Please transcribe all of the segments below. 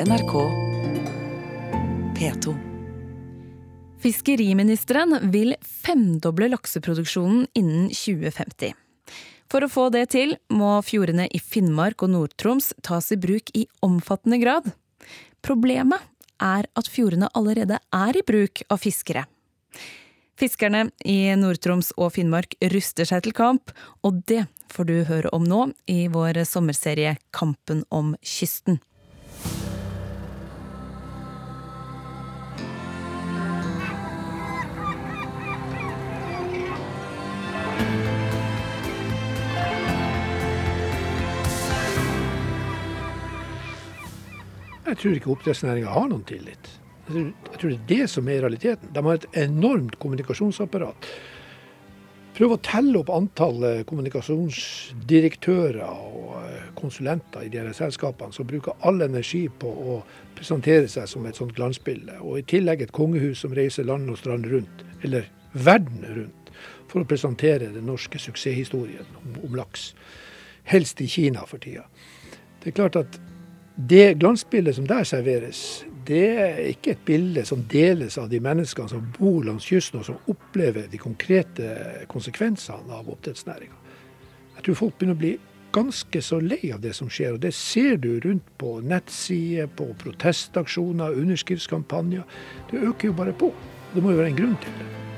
NRK P2. Fiskeriministeren vil femdoble lakseproduksjonen innen 2050. For å få det til må fjordene i Finnmark og Nord-Troms tas i bruk i omfattende grad. Problemet er at fjordene allerede er i bruk av fiskere. Fiskerne i Nord-Troms og Finnmark ruster seg til kamp, og det får du høre om nå i vår sommerserie Kampen om kysten. Jeg tror ikke oppdrettsnæringa har noen tillit. Jeg tror, jeg tror, det er det som er realiteten. De har et enormt kommunikasjonsapparat. Prøv å telle opp antallet kommunikasjonsdirektører og eh, konsulenter i de her selskapene som bruker all energi på å presentere seg som et sånt glansbilde. Og i tillegg et kongehus som reiser land og strand rundt, eller verden rundt, for å presentere den norske suksesshistorien om, om laks. Helst i Kina for tida. Det er klart at det glansbildet som der serveres, det er ikke et bilde som deles av de menneskene som bor langs kysten og som opplever de konkrete konsekvensene av oppdrettsnæringa. Jeg tror folk begynner å bli ganske så lei av det som skjer. og Det ser du rundt på nettsider, på protestaksjoner, underskriftskampanjer. Det øker jo bare på. Det må jo være en grunn til det.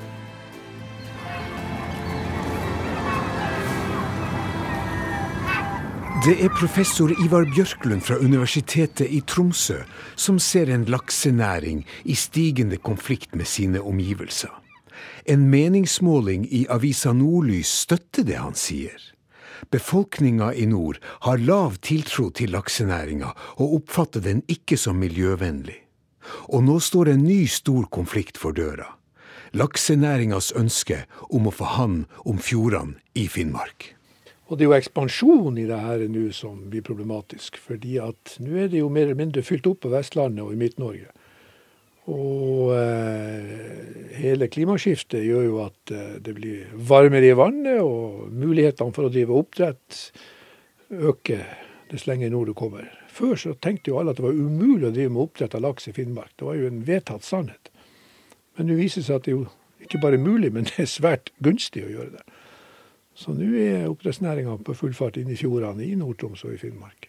Det er professor Ivar Bjørklund fra Universitetet i Tromsø som ser en laksenæring i stigende konflikt med sine omgivelser. En meningsmåling i avisa Nordlys støtter det han sier. Befolkninga i nord har lav tiltro til laksenæringa og oppfatter den ikke som miljøvennlig. Og nå står en ny stor konflikt for døra. Laksenæringas ønske om å få hand om fjordene i Finnmark. Og det er jo ekspansjon i det her nå som blir problematisk. fordi at nå er det jo mer eller mindre fylt opp på Vestlandet og i Midt-Norge. Og eh, hele klimaskiftet gjør jo at eh, det blir varmere i vannet, og mulighetene for å drive oppdrett øker dess lenger nord du kommer. Før så tenkte jo alle at det var umulig å drive med oppdrett av laks i Finnmark. Det var jo en vedtatt sannhet. Men nå viser det seg at det er jo ikke bare mulig, men det er svært gunstig å gjøre det. Så nå er oppdrettsnæringa på full fart inn i fjordene i Nord-Troms og i Finnmark.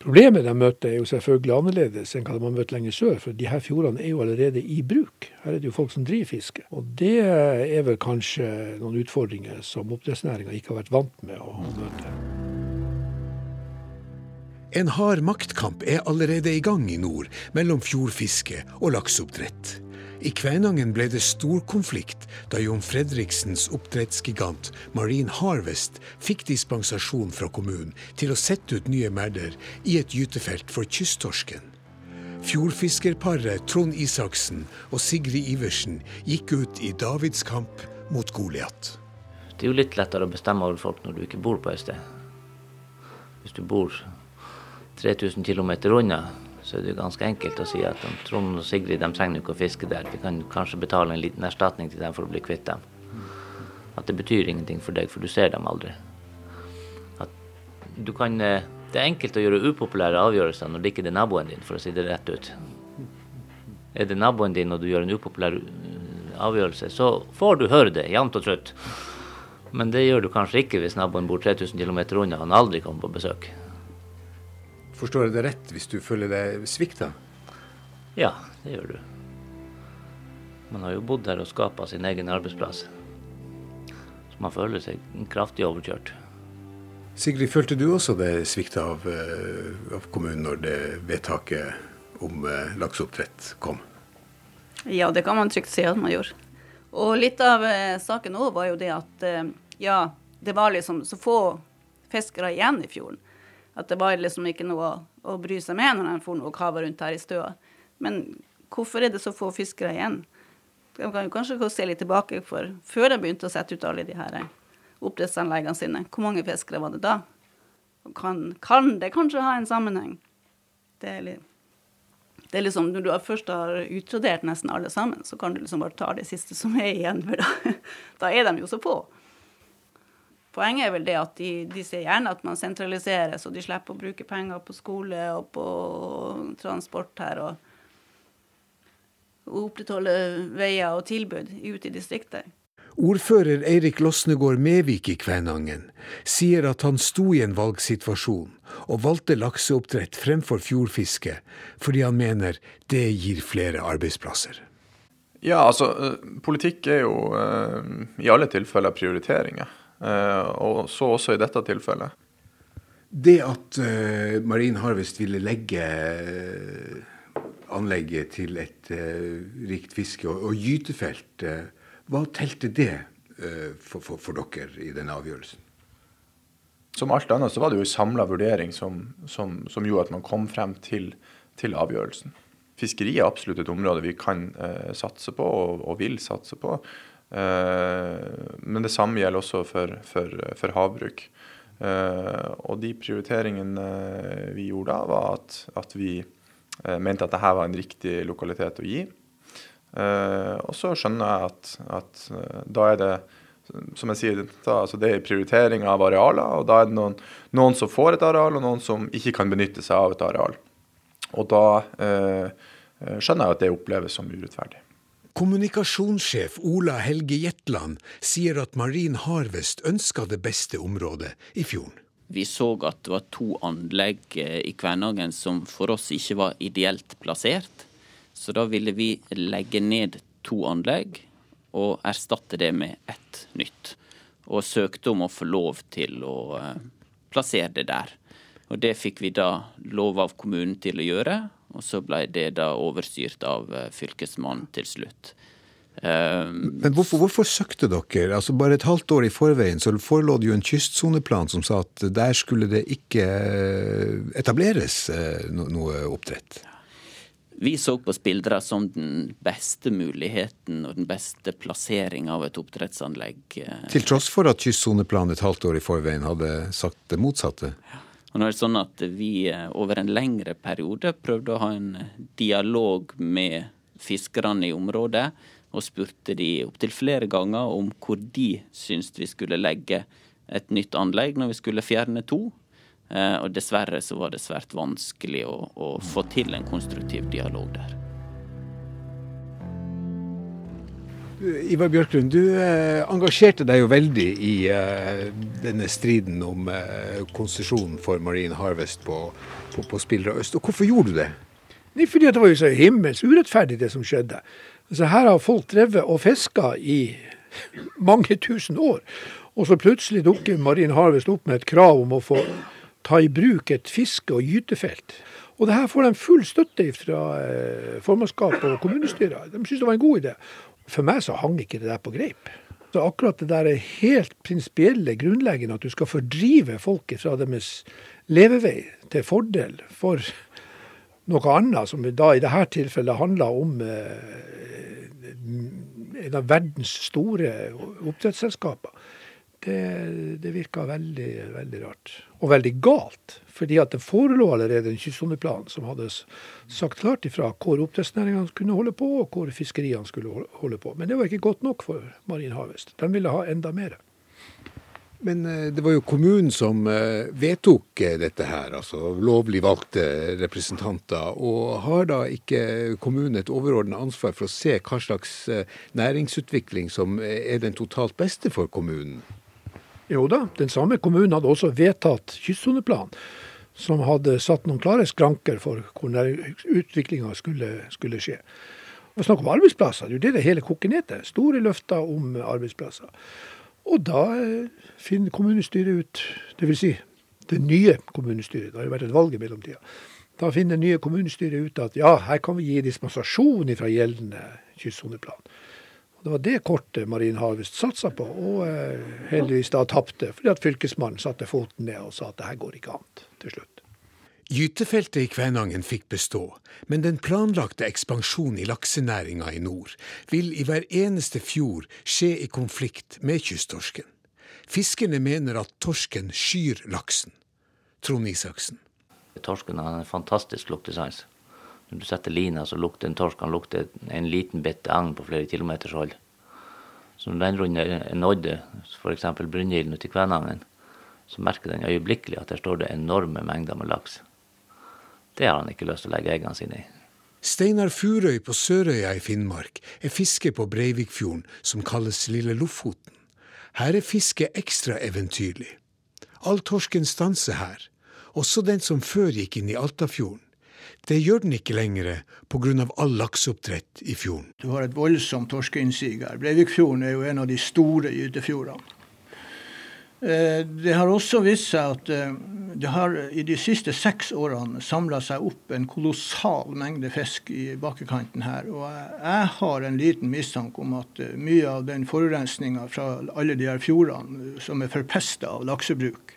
Problemet de møter er jo selvfølgelig annerledes enn hva de har møtt lenger sør, for de her fjordene er jo allerede i bruk. Her er det jo folk som driver fiske. Og det er vel kanskje noen utfordringer som oppdrettsnæringa ikke har vært vant med å møte. En hard maktkamp er allerede i gang i nord mellom fjordfiske og lakseoppdrett. I Kvænangen ble det storkonflikt da Jon Fredriksens oppdrettsgigant Marine Harvest fikk dispensasjon fra kommunen til å sette ut nye merder i et gytefelt for kysttorsken. Fjordfiskerparet Trond Isaksen og Sigrid Iversen gikk ut i davidskamp mot Goliat. Det er jo litt lettere å bestemme over folk når du ikke bor på et sted. Hvis du bor 3000 km unna, så er det jo ganske enkelt å si at Trond og Sigrid de trenger ikke å fiske der. Vi kan kanskje betale en liten erstatning til dem for å bli kvitt dem. At det betyr ingenting for deg, for du ser dem aldri. At du kan, eh, det er enkelt å gjøre upopulære avgjørelser når det ikke er naboen din, for å si det rett ut. Er det naboen din og du gjør en upopulær eh, avgjørelse, så får du høre det jevnt og trutt. Men det gjør du kanskje ikke hvis naboen bor 3000 km unna og han aldri kommer på besøk. Forstår jeg det rett hvis du føler deg svikta? Ja, det gjør du. Man har jo bodd her og skapa sin egen arbeidsplass. Så man føler seg kraftig overkjørt. Sigrid, følte du også det svikta av, eh, av, kommunen når det vedtaket om eh, lakseoppdrett kom? Ja, det kan man trygt si at man gjorde. Og litt av eh, saken òg var jo det at ja, det var liksom så få fiskere igjen i fjorden. At det var liksom ikke noe å, å bry seg med når de for noe kava rundt her i støa. Men hvorfor er det så få fiskere igjen? De kan jo kanskje se litt tilbake, for før de begynte å sette ut alle de her oppdrettsanleggene sine, hvor mange fiskere var det da? Kan, kan, det kanskje ha en sammenheng? Det er, litt, det er liksom, Når du først har utradert nesten alle sammen, så kan du liksom bare ta det siste som er igjen, for da, da er de jo så få. Poenget er vel det at de, de ser gjerne at man sentraliserer, så de slipper å bruke penger på skole og på transport her. og opprettholde veier og tilbud ute i distriktet. Ordfører Eirik Losnegård Mevik i Kvænangen sier at han sto i en valgsituasjon og valgte lakseoppdrett fremfor fjordfiske, fordi han mener det gir flere arbeidsplasser. Ja, altså eh, politikk er jo uh, i alle tilfeller prioriteringer. Uh, og så også i dette tilfellet. Det at uh, Marine Harvest ville legge anlegget til et rikt fiske- og, og gytefelt, hva telte det for, for, for, dere i denne avgjørelsen? Som alt annet så var det jo en samla vurdering som, som, som, gjorde at man kom frem til, til avgjørelsen fiskeri er absolutt et område vi kan eh, satse på og, og, vil satse på. Eh, men det samme gjelder også for, for, for havbruk. Eh, og de prioriteringene vi gjorde da, var at, at vi eh, mente at dette var en riktig lokalitet å gi. Og så skjønner jeg at, at da er det som jeg sier, da, altså det er prioritering av arealer. og Da er det noen, noen, som får et areal, og noen som ikke kan benytte seg av et areal. Og da eh, skjønner jeg at det oppleves som urettferdig. Kommunikasjonssjef Ola Helge Jetland sier at Marin Harvest ønska det beste området i fjorden. Vi så at det var to anlegg eh, i Kvænangen som for oss ikke var ideelt plassert. Så da ville vi legge ned to anlegg og erstatte det med ett nytt. Og søkte om å få lov til å eh, plassere det der. Og det fikk vi da lov av kommunen til å gjøre, og så ble det da overstyrt av eh, fylkesmannen til slutt. Um, Men hvorfor, hvorfor, søkte dere? Altså Bare et halvt år i forveien så forelå det jo en kystsoneplan som sa at der skulle det ikke eh, etableres noe oppdrett. Vi så på Spildra som den beste muligheten og den beste plasseringa av et oppdrettsanlegg. Til tross for at kystsoneplanen et halvt år i forveien hadde sagt det motsatte? Ja. Og nå er det sånn at vi eh, over en lengre periode prøvde å ha en dialog med fiskerne i området, og spurte de opptil flere ganger om hvor de syntes vi skulle legge et nytt anlegg når vi skulle fjerne to. Eh, og dessverre så var det svært vanskelig å, å få til en konstruktiv dialog der. Ivar Bjørklund, du eh, engasjerte deg jo veldig i eh, denne striden om eh, konsesjonen for Marine Harvest på, på, på Spillra øst. Og hvorfor gjorde du det? Nei, fordi det var jo så himmels urettferdig, det som skjedde. Altså, her har folk drevet og fiska i mange tusen år. Og så plutselig dukker Marine Harvest opp med et krav om å få ta i bruk et fiske- og gytefelt. Og det her får de full støtte fra formannskapet og kommunestyret. De syns det var en god idé. For meg så hang ikke det der på greip. Så akkurat det der er helt prinsipielle, grunnleggende, at du skal fordrive folket fra deres levevei til fordel for noe annet, som da i dette tilfellet handler om eh, en av verdens store oppdrettsselskaper det, det virka veldig, veldig rart. Og veldig galt. Fordi at det forelå allerede en kystsoneplan som hadde sagt klart ifra hvor oppdrettsnæringene kunne holde på, og hvor fiskeriene skulle holde på. Men det var ikke godt nok for Marin Harvest. De ville ha enda mer. Men eh, det var jo kommunen som eh, vedtok eh, dette her, altså lovlig valgte representanter. Og har da ikke kommunen et overordnet ansvar for å se hva slags næringsutvikling som er den totalt beste for kommunen? Jo da, den samme kommunen hadde også vedtatt kystsoneplan, som hadde satt noen klare skranker for hvor utviklinga skulle, skulle, skje. Og snakk om arbeidsplasser, det er jo det det hele koker ned til. Store løfter om arbeidsplasser. Og da eh, finner kommunestyret ut, dvs. Si, det nye kommunestyret, det har jo vært et valg i mellomtida. Da finner det nye kommunestyret ut at ja, her kan vi gi dispensasjon fra gjeldende kystsoneplan. Det var det kortet Marine Harvest satsa på, og eh, heldigvis da tapte, fordi at fylkesmannen satte foten ned og sa at det her går ikke an til slutt. Gytefeltet i Kvænangen fikk bestå, men den planlagte ekspansjonen i laksenæringa i nord vil i hver eneste fjord skje i konflikt med kysttorsken. Fiskerne mener at torsken skyr laksen. Trond Isaksen. Torsken har en fantastisk luktesans. Når du setter lina, så lukter en torsk han lukter en liten bitte agn på flere kilometers hold. Så når den runden er nådd, f.eks. Brynilden ute i Kvænangen, så merker den øyeblikkelig at der står det enorme mengder med laks. Det har han ikke lyst til å legge eggene sine i. Steinar Furøy på Sørøya i Finnmark er fisker på Breivikfjorden som kalles Lille Lofoten. Her er fisket ekstra eventyrlig. All torsken stanser her, også den som før gikk inn i Altafjorden. Det gjør den ikke lenger pga. all lakseoppdrett i fjorden. Du har et voldsomt torskeinnsig her. Breivikfjorden er jo en av de store gytefjordene. Eh, det har også vist seg at eh, det har i de siste seks årene samla seg opp en kolossal mengde fisk i bakkekanten her. Og jeg har en liten mistanke om at eh, mye av den forurensninga fra alle de her fjordene som er forpesta av laksebruk,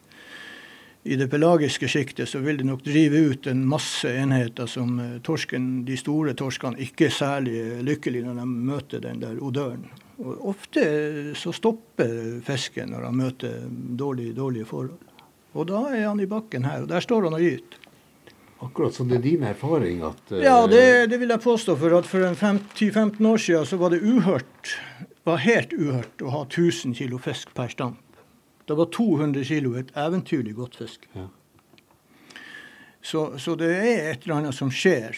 i det pelagiske sjiktet så vil det nok drive ut en masse enheter som torsken, de store torskene ikke er særlig lykkelige når de møter den der odøren. Og ofte så stopper fisken når han møter dårlige, dårlige forhold. Og da er han i bakken her, og der står han og gyter. Akkurat som det er din erfaring at uh... Ja, det, det, vil jeg påstå. For at for 10-15 år siden så var det uhørt, var helt uhørt å ha 1000 kilo fisk per stamp. Da var 200 kg et eventyrlig godt fisk. Ja. Så, så, det er et eller annet som skjer.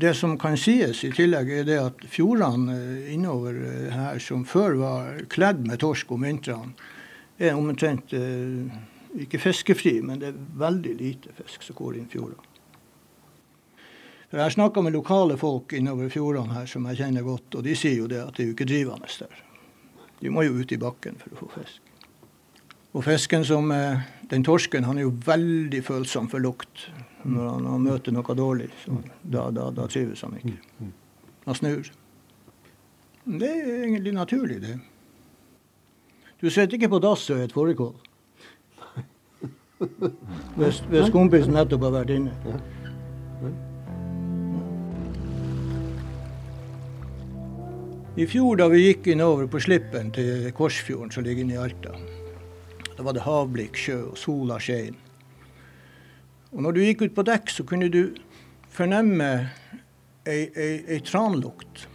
Det som kan sies i tillegg, er det at fjordene innover her som før var kledd med torsk om vintrene, er omtrent eh, ikke fiskefri, men det er veldig lite fisk som går inn fjordene. For Jeg har snakka med lokale folk innover fjordene her som jeg kjenner godt, og de sier jo det at det er jo ikke drivende der. De må jo ut i bakken for å få fisk. Og fisken som eh, Den torsken han er jo veldig følsom for lukt når han, han møter noe dårlig. Så da, da, da, trives han ikke. Han snur. Det er egentlig naturlig, det. Du sitter ikke på dass og et fårikål. Hvis, hvis kompisen nettopp har vært inne. I fjor da vi gikk innover på slippen til Korsfjorden, som ligger inne i Alta, da var det havblikk sjø, og sola skein. Og når du gikk ut på dekk, så kunne du fornemme ei, ei, ei tranlukt.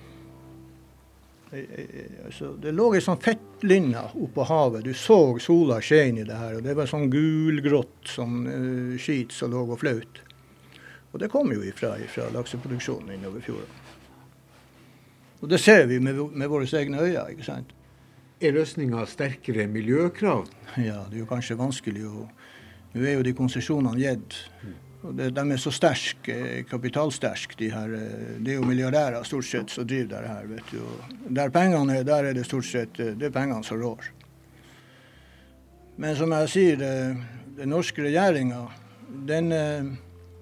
Altså, det lå ei sånn fettlinne oppå havet. Du så sola skein i det her. Og det var sånn gulgrått sånn uh, skit som lå og flaut. Og det kom jo ifra, ifra lakseproduksjonen innover fjorden. Og det ser vi med, med våre egne øyne. ikke sant? Er løsninga sterkere miljøkrav? Ja, det er jo kanskje vanskelig å Nå er jo de konsesjonene gitt. De er så sterke, kapitalsterke, de her. Eh, det er jo milliardærer stort sett som driver det her. vet du. Der pengene er, der er det stort sett eh, det er pengene som rår. Men som jeg sier, den norske regjeringa den eh,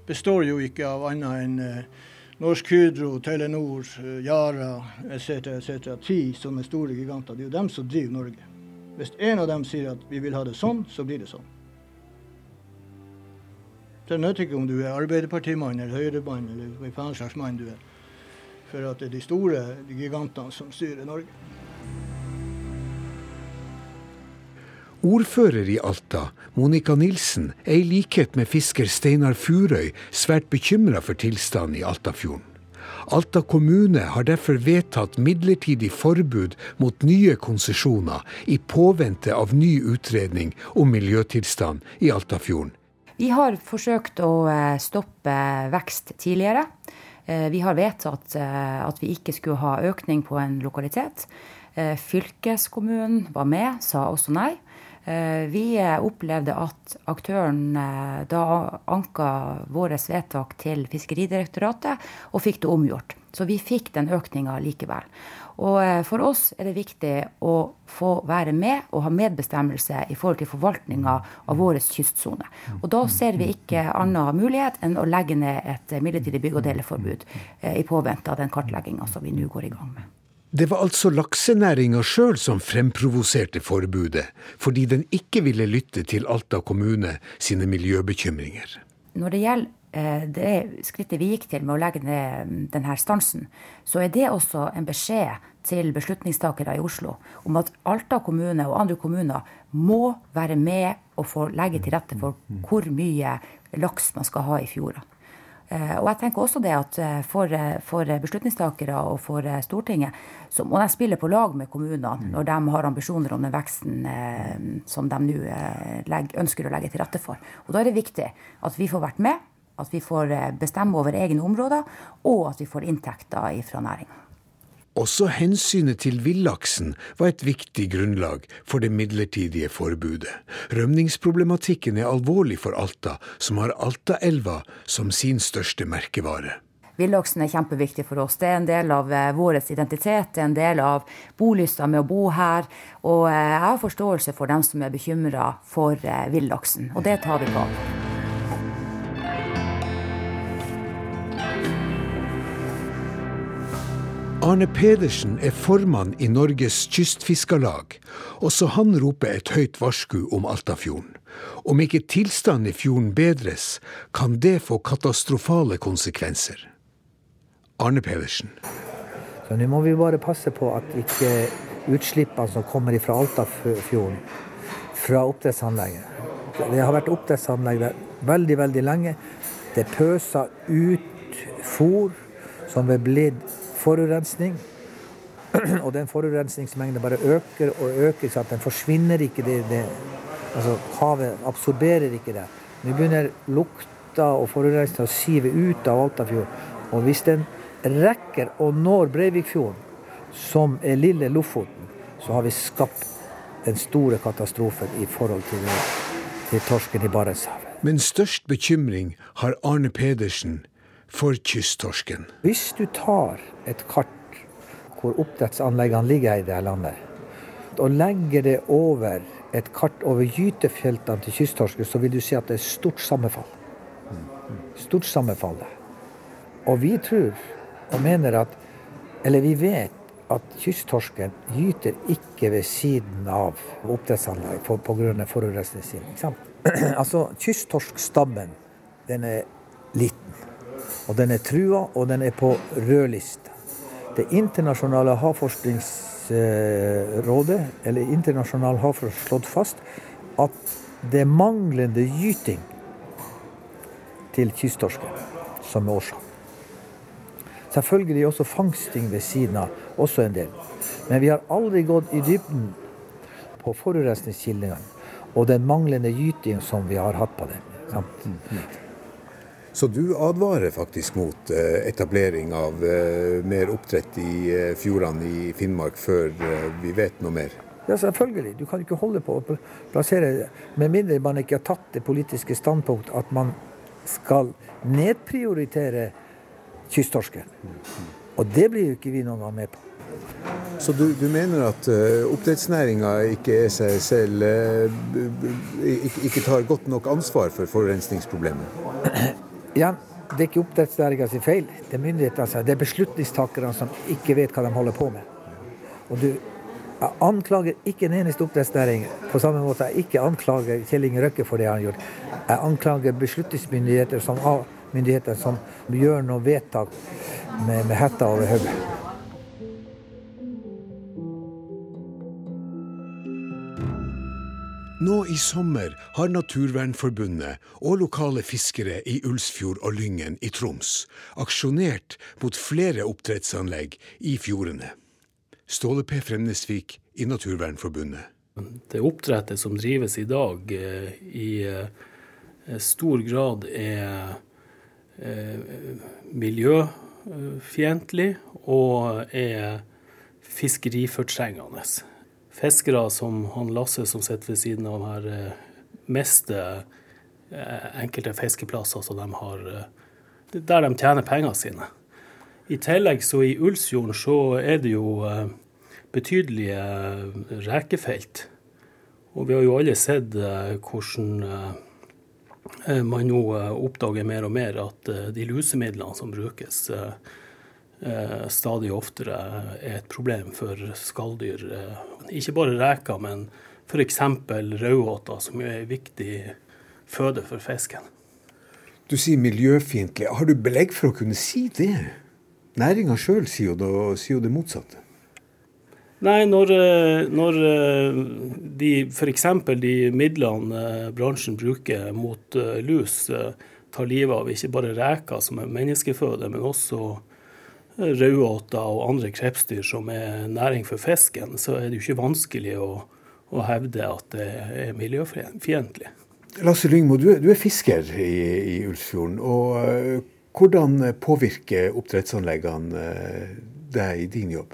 består jo ikke av annet enn Norsk Hydro, Telenor, Yara etc. etc. Ti som er store giganter. Det er jo dem som driver Norge. Hvis en av dem sier at vi vil ha det sånn, så blir det sånn. Så Det nytter ikke om du er arbeiderpartimann eller høyremann eller hva faen slags mann du er. For at det er de store de gigantene som styrer Norge. Ordfører i Alta, Monica Nilsen, er i likhet med fisker Steinar Furøy svært bekymra for tilstanden i Altafjorden. Alta kommune har derfor vedtatt midlertidig forbud mot nye konsesjoner i påvente av ny utredning om miljøtilstand i Altafjorden. Vi har forsøkt å eh, stoppe vekst tidligere. Eh, vi har vedtatt eh, at vi ikke skulle ha økning på en lokalitet. Fylkeskommunen var med, sa også nei. Eh, vi opplevde at aktøren eh, da anka vårt vedtak til Fiskeridirektoratet og fikk det omgjort. Så vi fikk den økninga likevel. Og eh, for oss er det viktig å få være med og ha medbestemmelse i forhold til forvaltninga av vår kystsone. Og da ser vi ikke annen mulighet enn å legge ned et midlertidig bygg- og deleforbud i påvente av den kartlegginga som vi nå går i gang med. Det var altså laksenæringa sjøl som fremprovoserte forbudet, fordi den ikke ville lytte til Alta kommune sine miljøbekymringer. Når det gjelder eh, det skrittet vi gikk til med å legge ned mm, denne stansen, så er det også en beskjed til beslutningstakere i Oslo om at Alta kommune og andre kommuner må være med og få legge til rette for hvor mye laks man skal ha i fjordene. Eh, og jeg tenker også det at eh, for, eh, for, beslutningstakere og for Stortinget, så må de spille på lag med kommunene mm. når de har ambisjoner om den veksten som de nå ønsker å legge til rette for. Og da er det viktig at vi får vært med, at vi får bestemme over egne områder, og at vi får inntekter fra næringa. Også hensynet til villaksen var et viktig grunnlag for det midlertidige forbudet. Rømningsproblematikken er alvorlig for Alta, som har Altaelva som sin største merkevare. Villaksen er kjempeviktig for oss. Det er en del av eh, vår identitet, det er en del av bolysta med å bo her. Og eh, jeg har forståelse for dem som er bekymra for eh, villaksen, og det tar vi på Arne Pedersen er formann i Norges kystfiskarlag. Også han roper et høyt varsku om Altafjorden. Om ikke tilstanden i fjorden bedres, kan det få katastrofale konsekvenser. Arne Pedersen. Så Nå må vi bare passe på at ikke utslippene som kommer fra Altafjorden, fra oppdrettsanlegget Det har vært oppdrettsanlegg der veldig, veldig lenge. Det pøser ut fôr som er blitt forurensning. Og den forurensningsmengden bare øker og øker, så den forsvinner ikke. Det, det, altså Havet absorberer ikke det. Nå begynner lukta og forurensningen å sive ut av Altafjorden. Og hvis den rekker å nå Breivikfjorden, som er lille Lofoten, så har vi skapt den store katastrofen i forhold til, til torsken i Barentshavet. Men størst bekymring har Arne Pedersen for kysttorsken. Hvis du tar et kart hvor oppdrettsanleggene ligger i det landet, og legger det over et kart over gytefeltene til kysttorsken, så vil du si at det er stort sammenfall. Stort sammenfall. Og vi tror og mener at Eller vi vet at kysttorsken gyter ikke ved siden av oppdrettsanlegg pga. forurensningen. altså, kysttorskstammen den er liten. Og den er trua, og den er på rødlista. Det internasjonale havforskningsrådet, eller internasjonal havforskning, slått fast at det er manglende gyting til kysttorsken som er årsak. Selvfølgelig er også fangsting ved siden av også en del. Men vi har aldri gått i dybden på forurensningskildene og den manglende gyting som vi har hatt på dem. Sant? Så du advarer faktisk mot eh, etablering av eh, mer oppdrett i eh, fjordene i Finnmark før vi vet noe mer? Ja, selvfølgelig. Du kan ikke holde på å plassere med mindre man ikke har tatt det politiske standpunkt at man skal nedprioritere kysttorsken. Og det blir jo ikke vi noen gang med på. Så du, du mener at uh, oppdrettsnæringa ikke er seg selv uh, ikke, ikke tar godt nok ansvar for forurensningsproblemet? Igjen, det er ikke oppdrettsnæringa sin feil. Det er myndighetene, det er beslutningstakerne som ikke vet hva de holder på med. Og du jeg anklager ikke en eneste oppdrettsnæring, på samme måte jeg ikke anklager Kjell Inge Røkke for det han har gjort. Jeg anklager beslutningsmyndigheter som, myndigheter som gjør noe vedtak med, med hetta over hodet. Nå i sommer har Naturvernforbundet og lokale fiskere i Ulsfjord og Lyngen i Troms aksjonert mot flere oppdrettsanlegg i fjordene. Ståle P. Fremnesvik i Naturvernforbundet. Det oppdrettet som drives i dag, eh, i eh, stor grad er eh, miljøfiendtlig og er fiskerifortrengende fiskere som han Lasse som sitter ved siden av her, eh, mister eh, enkelte fiskeplasser som de har eh, der de tjener pengene sine. I tillegg så i Ulsfjorden så er det jo betydelige rekefelt. Og vi har jo alle sett hvordan man nå oppdager mer og mer at de lusemidlene som brukes, stadig oftere er et problem for skalldyr. Eh, ikke bare reker, men f.eks. raudåter, som er en viktig føde for fisken. Du sier miljøfiendtlig. Har du belegg for å kunne si det? Næringa sjøl sier, sier, jo det motsatte. Nei, når, eh, når de f.eks. de midlene bransjen bruker mot lus, tar livet av ikke bare reker som er menneskeføde, men også rødåter og andre krepsdyr som er næring for fisken, så er det jo ikke vanskelig å, å hevde at det er miljøfiendtlig. Lasse Lyngmo, du, du, er fisker i, i Ulsfjorden. og uh, Hvordan påvirker oppdrettsanleggene uh, deg i din jobb?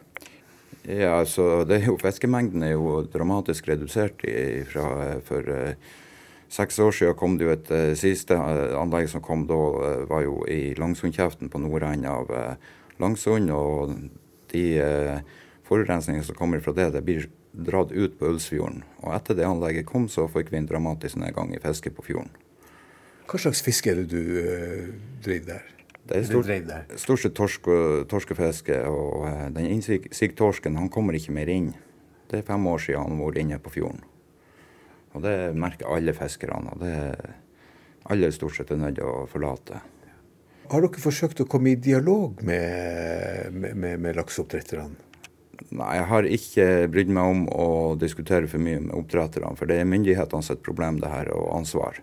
Ja, altså, det er jo, Fiskemengden er jo dramatisk redusert i, fra, for uh, seks år siden kom det jo et uh, siste anlegg som kom da, var jo i Langsundkjeften på nordenden av Langsund. Og de forurensningene som kommer fra det, det blir dratt ut på Ulsfjorden. Og etter det anlegget kom, så fikk vi en dramatisk nedgang i fisket på fjorden. Hva slags fiske er det du øh, driver der? Det er stort, stort sett torsk, torskefiske. Og øh, den innsigtorsken han kommer ikke mer inn. Det er fem år siden han var inne på fjorden. Og det merker alle fiskerne. og det er alle stort sett er nødt til å forlate. Har dere forsøkt å komme i dialog med, med, med, med lakseoppdretterne? Nei, jeg har ikke brydd meg om å diskutere for mye med oppdretterne. For det er myndighetene sitt problem, det her, og ansvar.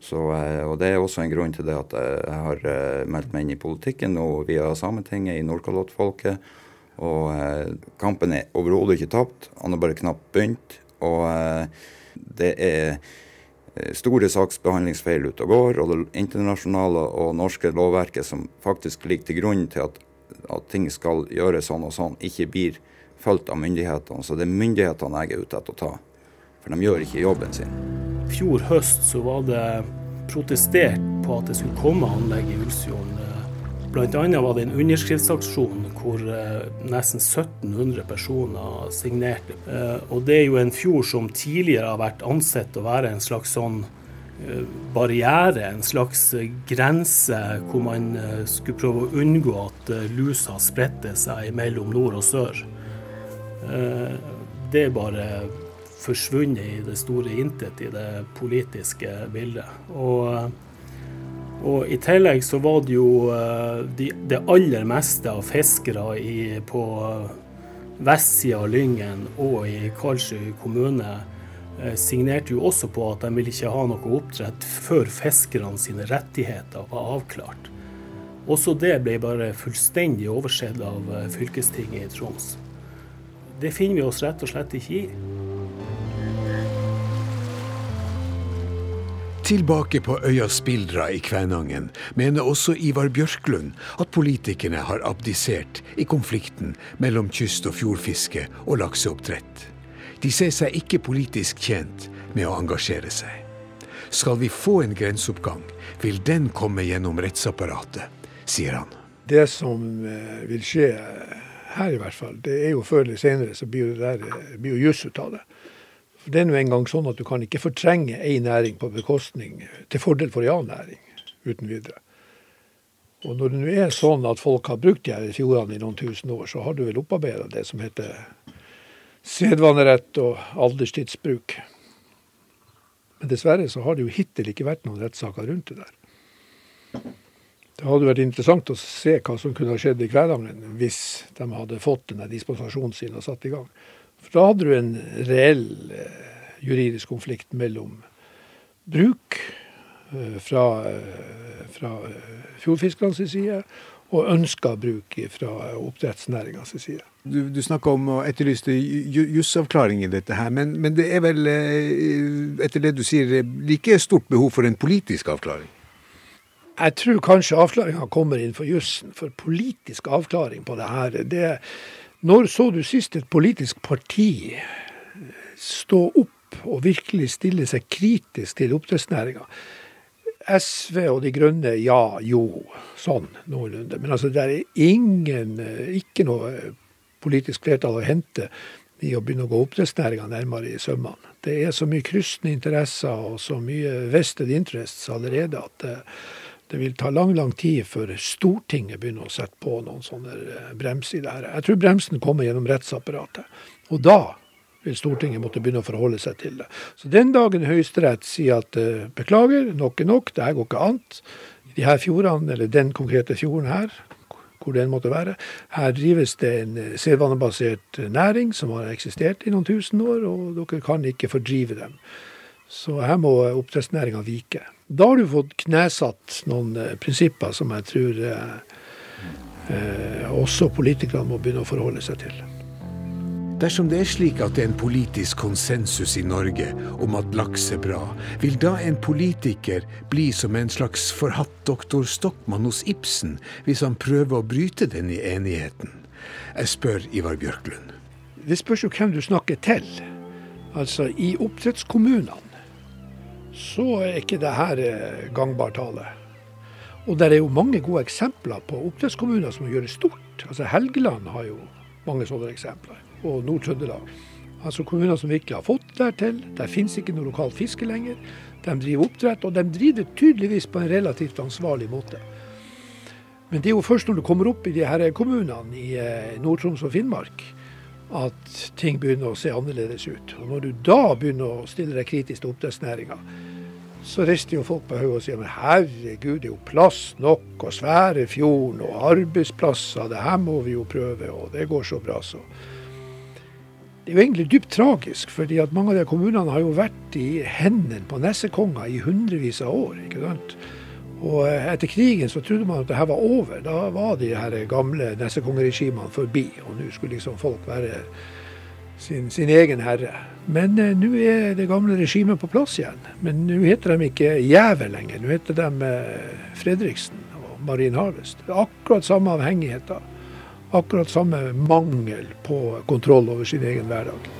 Så, eh, og Det er også en grunn til det at jeg har eh, meldt meg inn i politikken nå via Sametinget i Nordkalottfolket. Og eh, kampen er overhodet ikke tapt, han har bare knapt begynt. Og det er store saksbehandlingsfeil ute og går, og det internasjonale og norske lovverket som faktisk ligger til grunn til at at ting skal gjøres sånn og sånn, ikke blir fulgt av myndighetene. Så det er myndighetene jeg er ute etter å ta. For de gjør ikke jobben sin. Fjor høst så var det protestert på at det skulle komme anlegg i Ulsfjorden. Bl.a. var det en underskriftsaksjon hvor eh, nesten 1700 personer signerte. Eh, og det er jo en fjord som tidligere har vært ansett å være en slags sånn Eh, barriere, en slags grense hvor man skulle prøve å unngå at lusa spredte seg mellom nord og sør. Det er bare forsvunnet i det store intet i det politiske bildet. Og, og i tillegg så var det jo de, det aller meste av fiskere i, på vestsida av Lyngen og i Karlsøy kommune Eh, signerte jo også på at de ville ikke ha noe oppdrett før fiskerne sine rettigheter var avklart. Også det ble bare fullstendig oversett av eh, fylkestinget i Troms. Det finner vi oss rett og slett ikke i. Tilbake på øya Spildra i Kvænangen mener også Ivar Bjørklund at politikerne har abdisert i konflikten mellom kyst- og fjordfiske og lakseoppdrett. De ser seg ikke politisk tjent med å engasjere seg. Skal vi få en grenseoppgang, vil den komme gjennom rettsapparatet, sier han. Det som eh, vil skje her, i hvert fall, det er jo før eller senere så blir det der, eh, blir jo juss ut av det. For Det er nå engang sånn at du kan ikke fortrenge ei næring på bekostning til fordel for en annen næring, uten videre. Og når det nå er sånn at folk har brukt de her fjordene i noen tusen år, så har du vel opparbeida det som heter sedvanerett og alderstidsbruk. Men dessverre så har det jo hittil ikke vært noen rettssaker rundt det der. Det hadde vært interessant å se hva som kunne ha skjedd i Kvænangen hvis de hadde fått denne dispensasjonen sin og satt i gang. For da hadde du en reell eh, juridisk konflikt mellom bruk eh, fra, eh, fra fjordfiskernes side og ønska bruk fra oppdrettsnæringas side. Du, du snakka om å etterlyse jusavklaring i dette her, men, men, det er vel, etter det du sier, like stort behov for en politisk avklaring? Jeg tror kanskje avklaringa kommer innenfor jussen. For politisk avklaring på det her det, Når så du sist et politisk parti stå opp og virkelig stille seg kritisk til oppdrettsnæringa? SV og De Grønne, ja, jo, sånn noenlunde. Men altså, det er ingen, ikke noe politisk flertall å hente i å begynne å gå oppdrettsnæringa nærmere i sømmene. Det er så mye kryssende interesser og så mye vested interests allerede at det, vil ta lang lang tid før Stortinget begynner å sette på noen sånne bremser. brems i det her. Jeg tror bremsen kommer gjennom rettsapparatet. Og da vil Stortinget måtte begynne å forholde seg til det. Så den dagen Høyesterett sier at uh, beklager, nok er nok, det her går ikke an. De her fjordene, eller den konkrete fjorden her, hvor det enn måtte være. Her drives det en eh, sedvanebasert næring som har eksistert i noen tusen år, og dere kan ikke fordrive dem. Så her må oppdrettsnæringa vike. Da har du fått knesatt noen eh, prinsipper som jeg tror eh, eh, også politikerne må begynne å forholde seg til. Dersom det er slik at det er en politisk konsensus i Norge om at laks er bra, vil da en politiker bli som en slags forhatt doktor Stokmann hos Ibsen, hvis han prøver å bryte den i enigheten? Jeg spør Ivar Bjørklund. Det spørs jo hvem du snakker til. Altså, i oppdrettskommunene så er ikke det her eh, gangbar tale. Og det er jo mange gode eksempler på oppdrettskommuner som gjør det stort. Altså Helgeland har jo mange sånne eksempler og Nord-Trøndelag. Altså kommuner som virkelig har fått det til. Der finnes ikke noe lokalt fiske lenger. De driver oppdrett, og de driver det tydeligvis på en relativt ansvarlig måte. Men det er jo først når du kommer opp i de her kommunene i eh, Nord-Troms og Finnmark at ting begynner å se annerledes ut. Og Når du da begynner å stille deg kritisk til oppdrettsnæringa, så rister jo folk på hodet og sier men herregud, det er jo plass nok og svære fjorden og arbeidsplasser, det her må vi jo prøve, og det går så bra, så. Det er jo egentlig dypt tragisk, fordi at mange av de kommunene har jo vært i hendene på nessekonger i hundrevis av år. ikke sant? Og eh, etter krigen så trodde man at det her var over. Da var de her gamle nessekongeregimene forbi, og nå skulle liksom folk være sin, sin egen herre. Men eh, nå er det gamle regimet på plass igjen. Men nå heter de ikke Jævel lenger, nå heter de eh, Fredriksen og Marine Harvest. Det er akkurat samme avhengigheter akkurat samme mangel på kontroll over sin egen hverdag.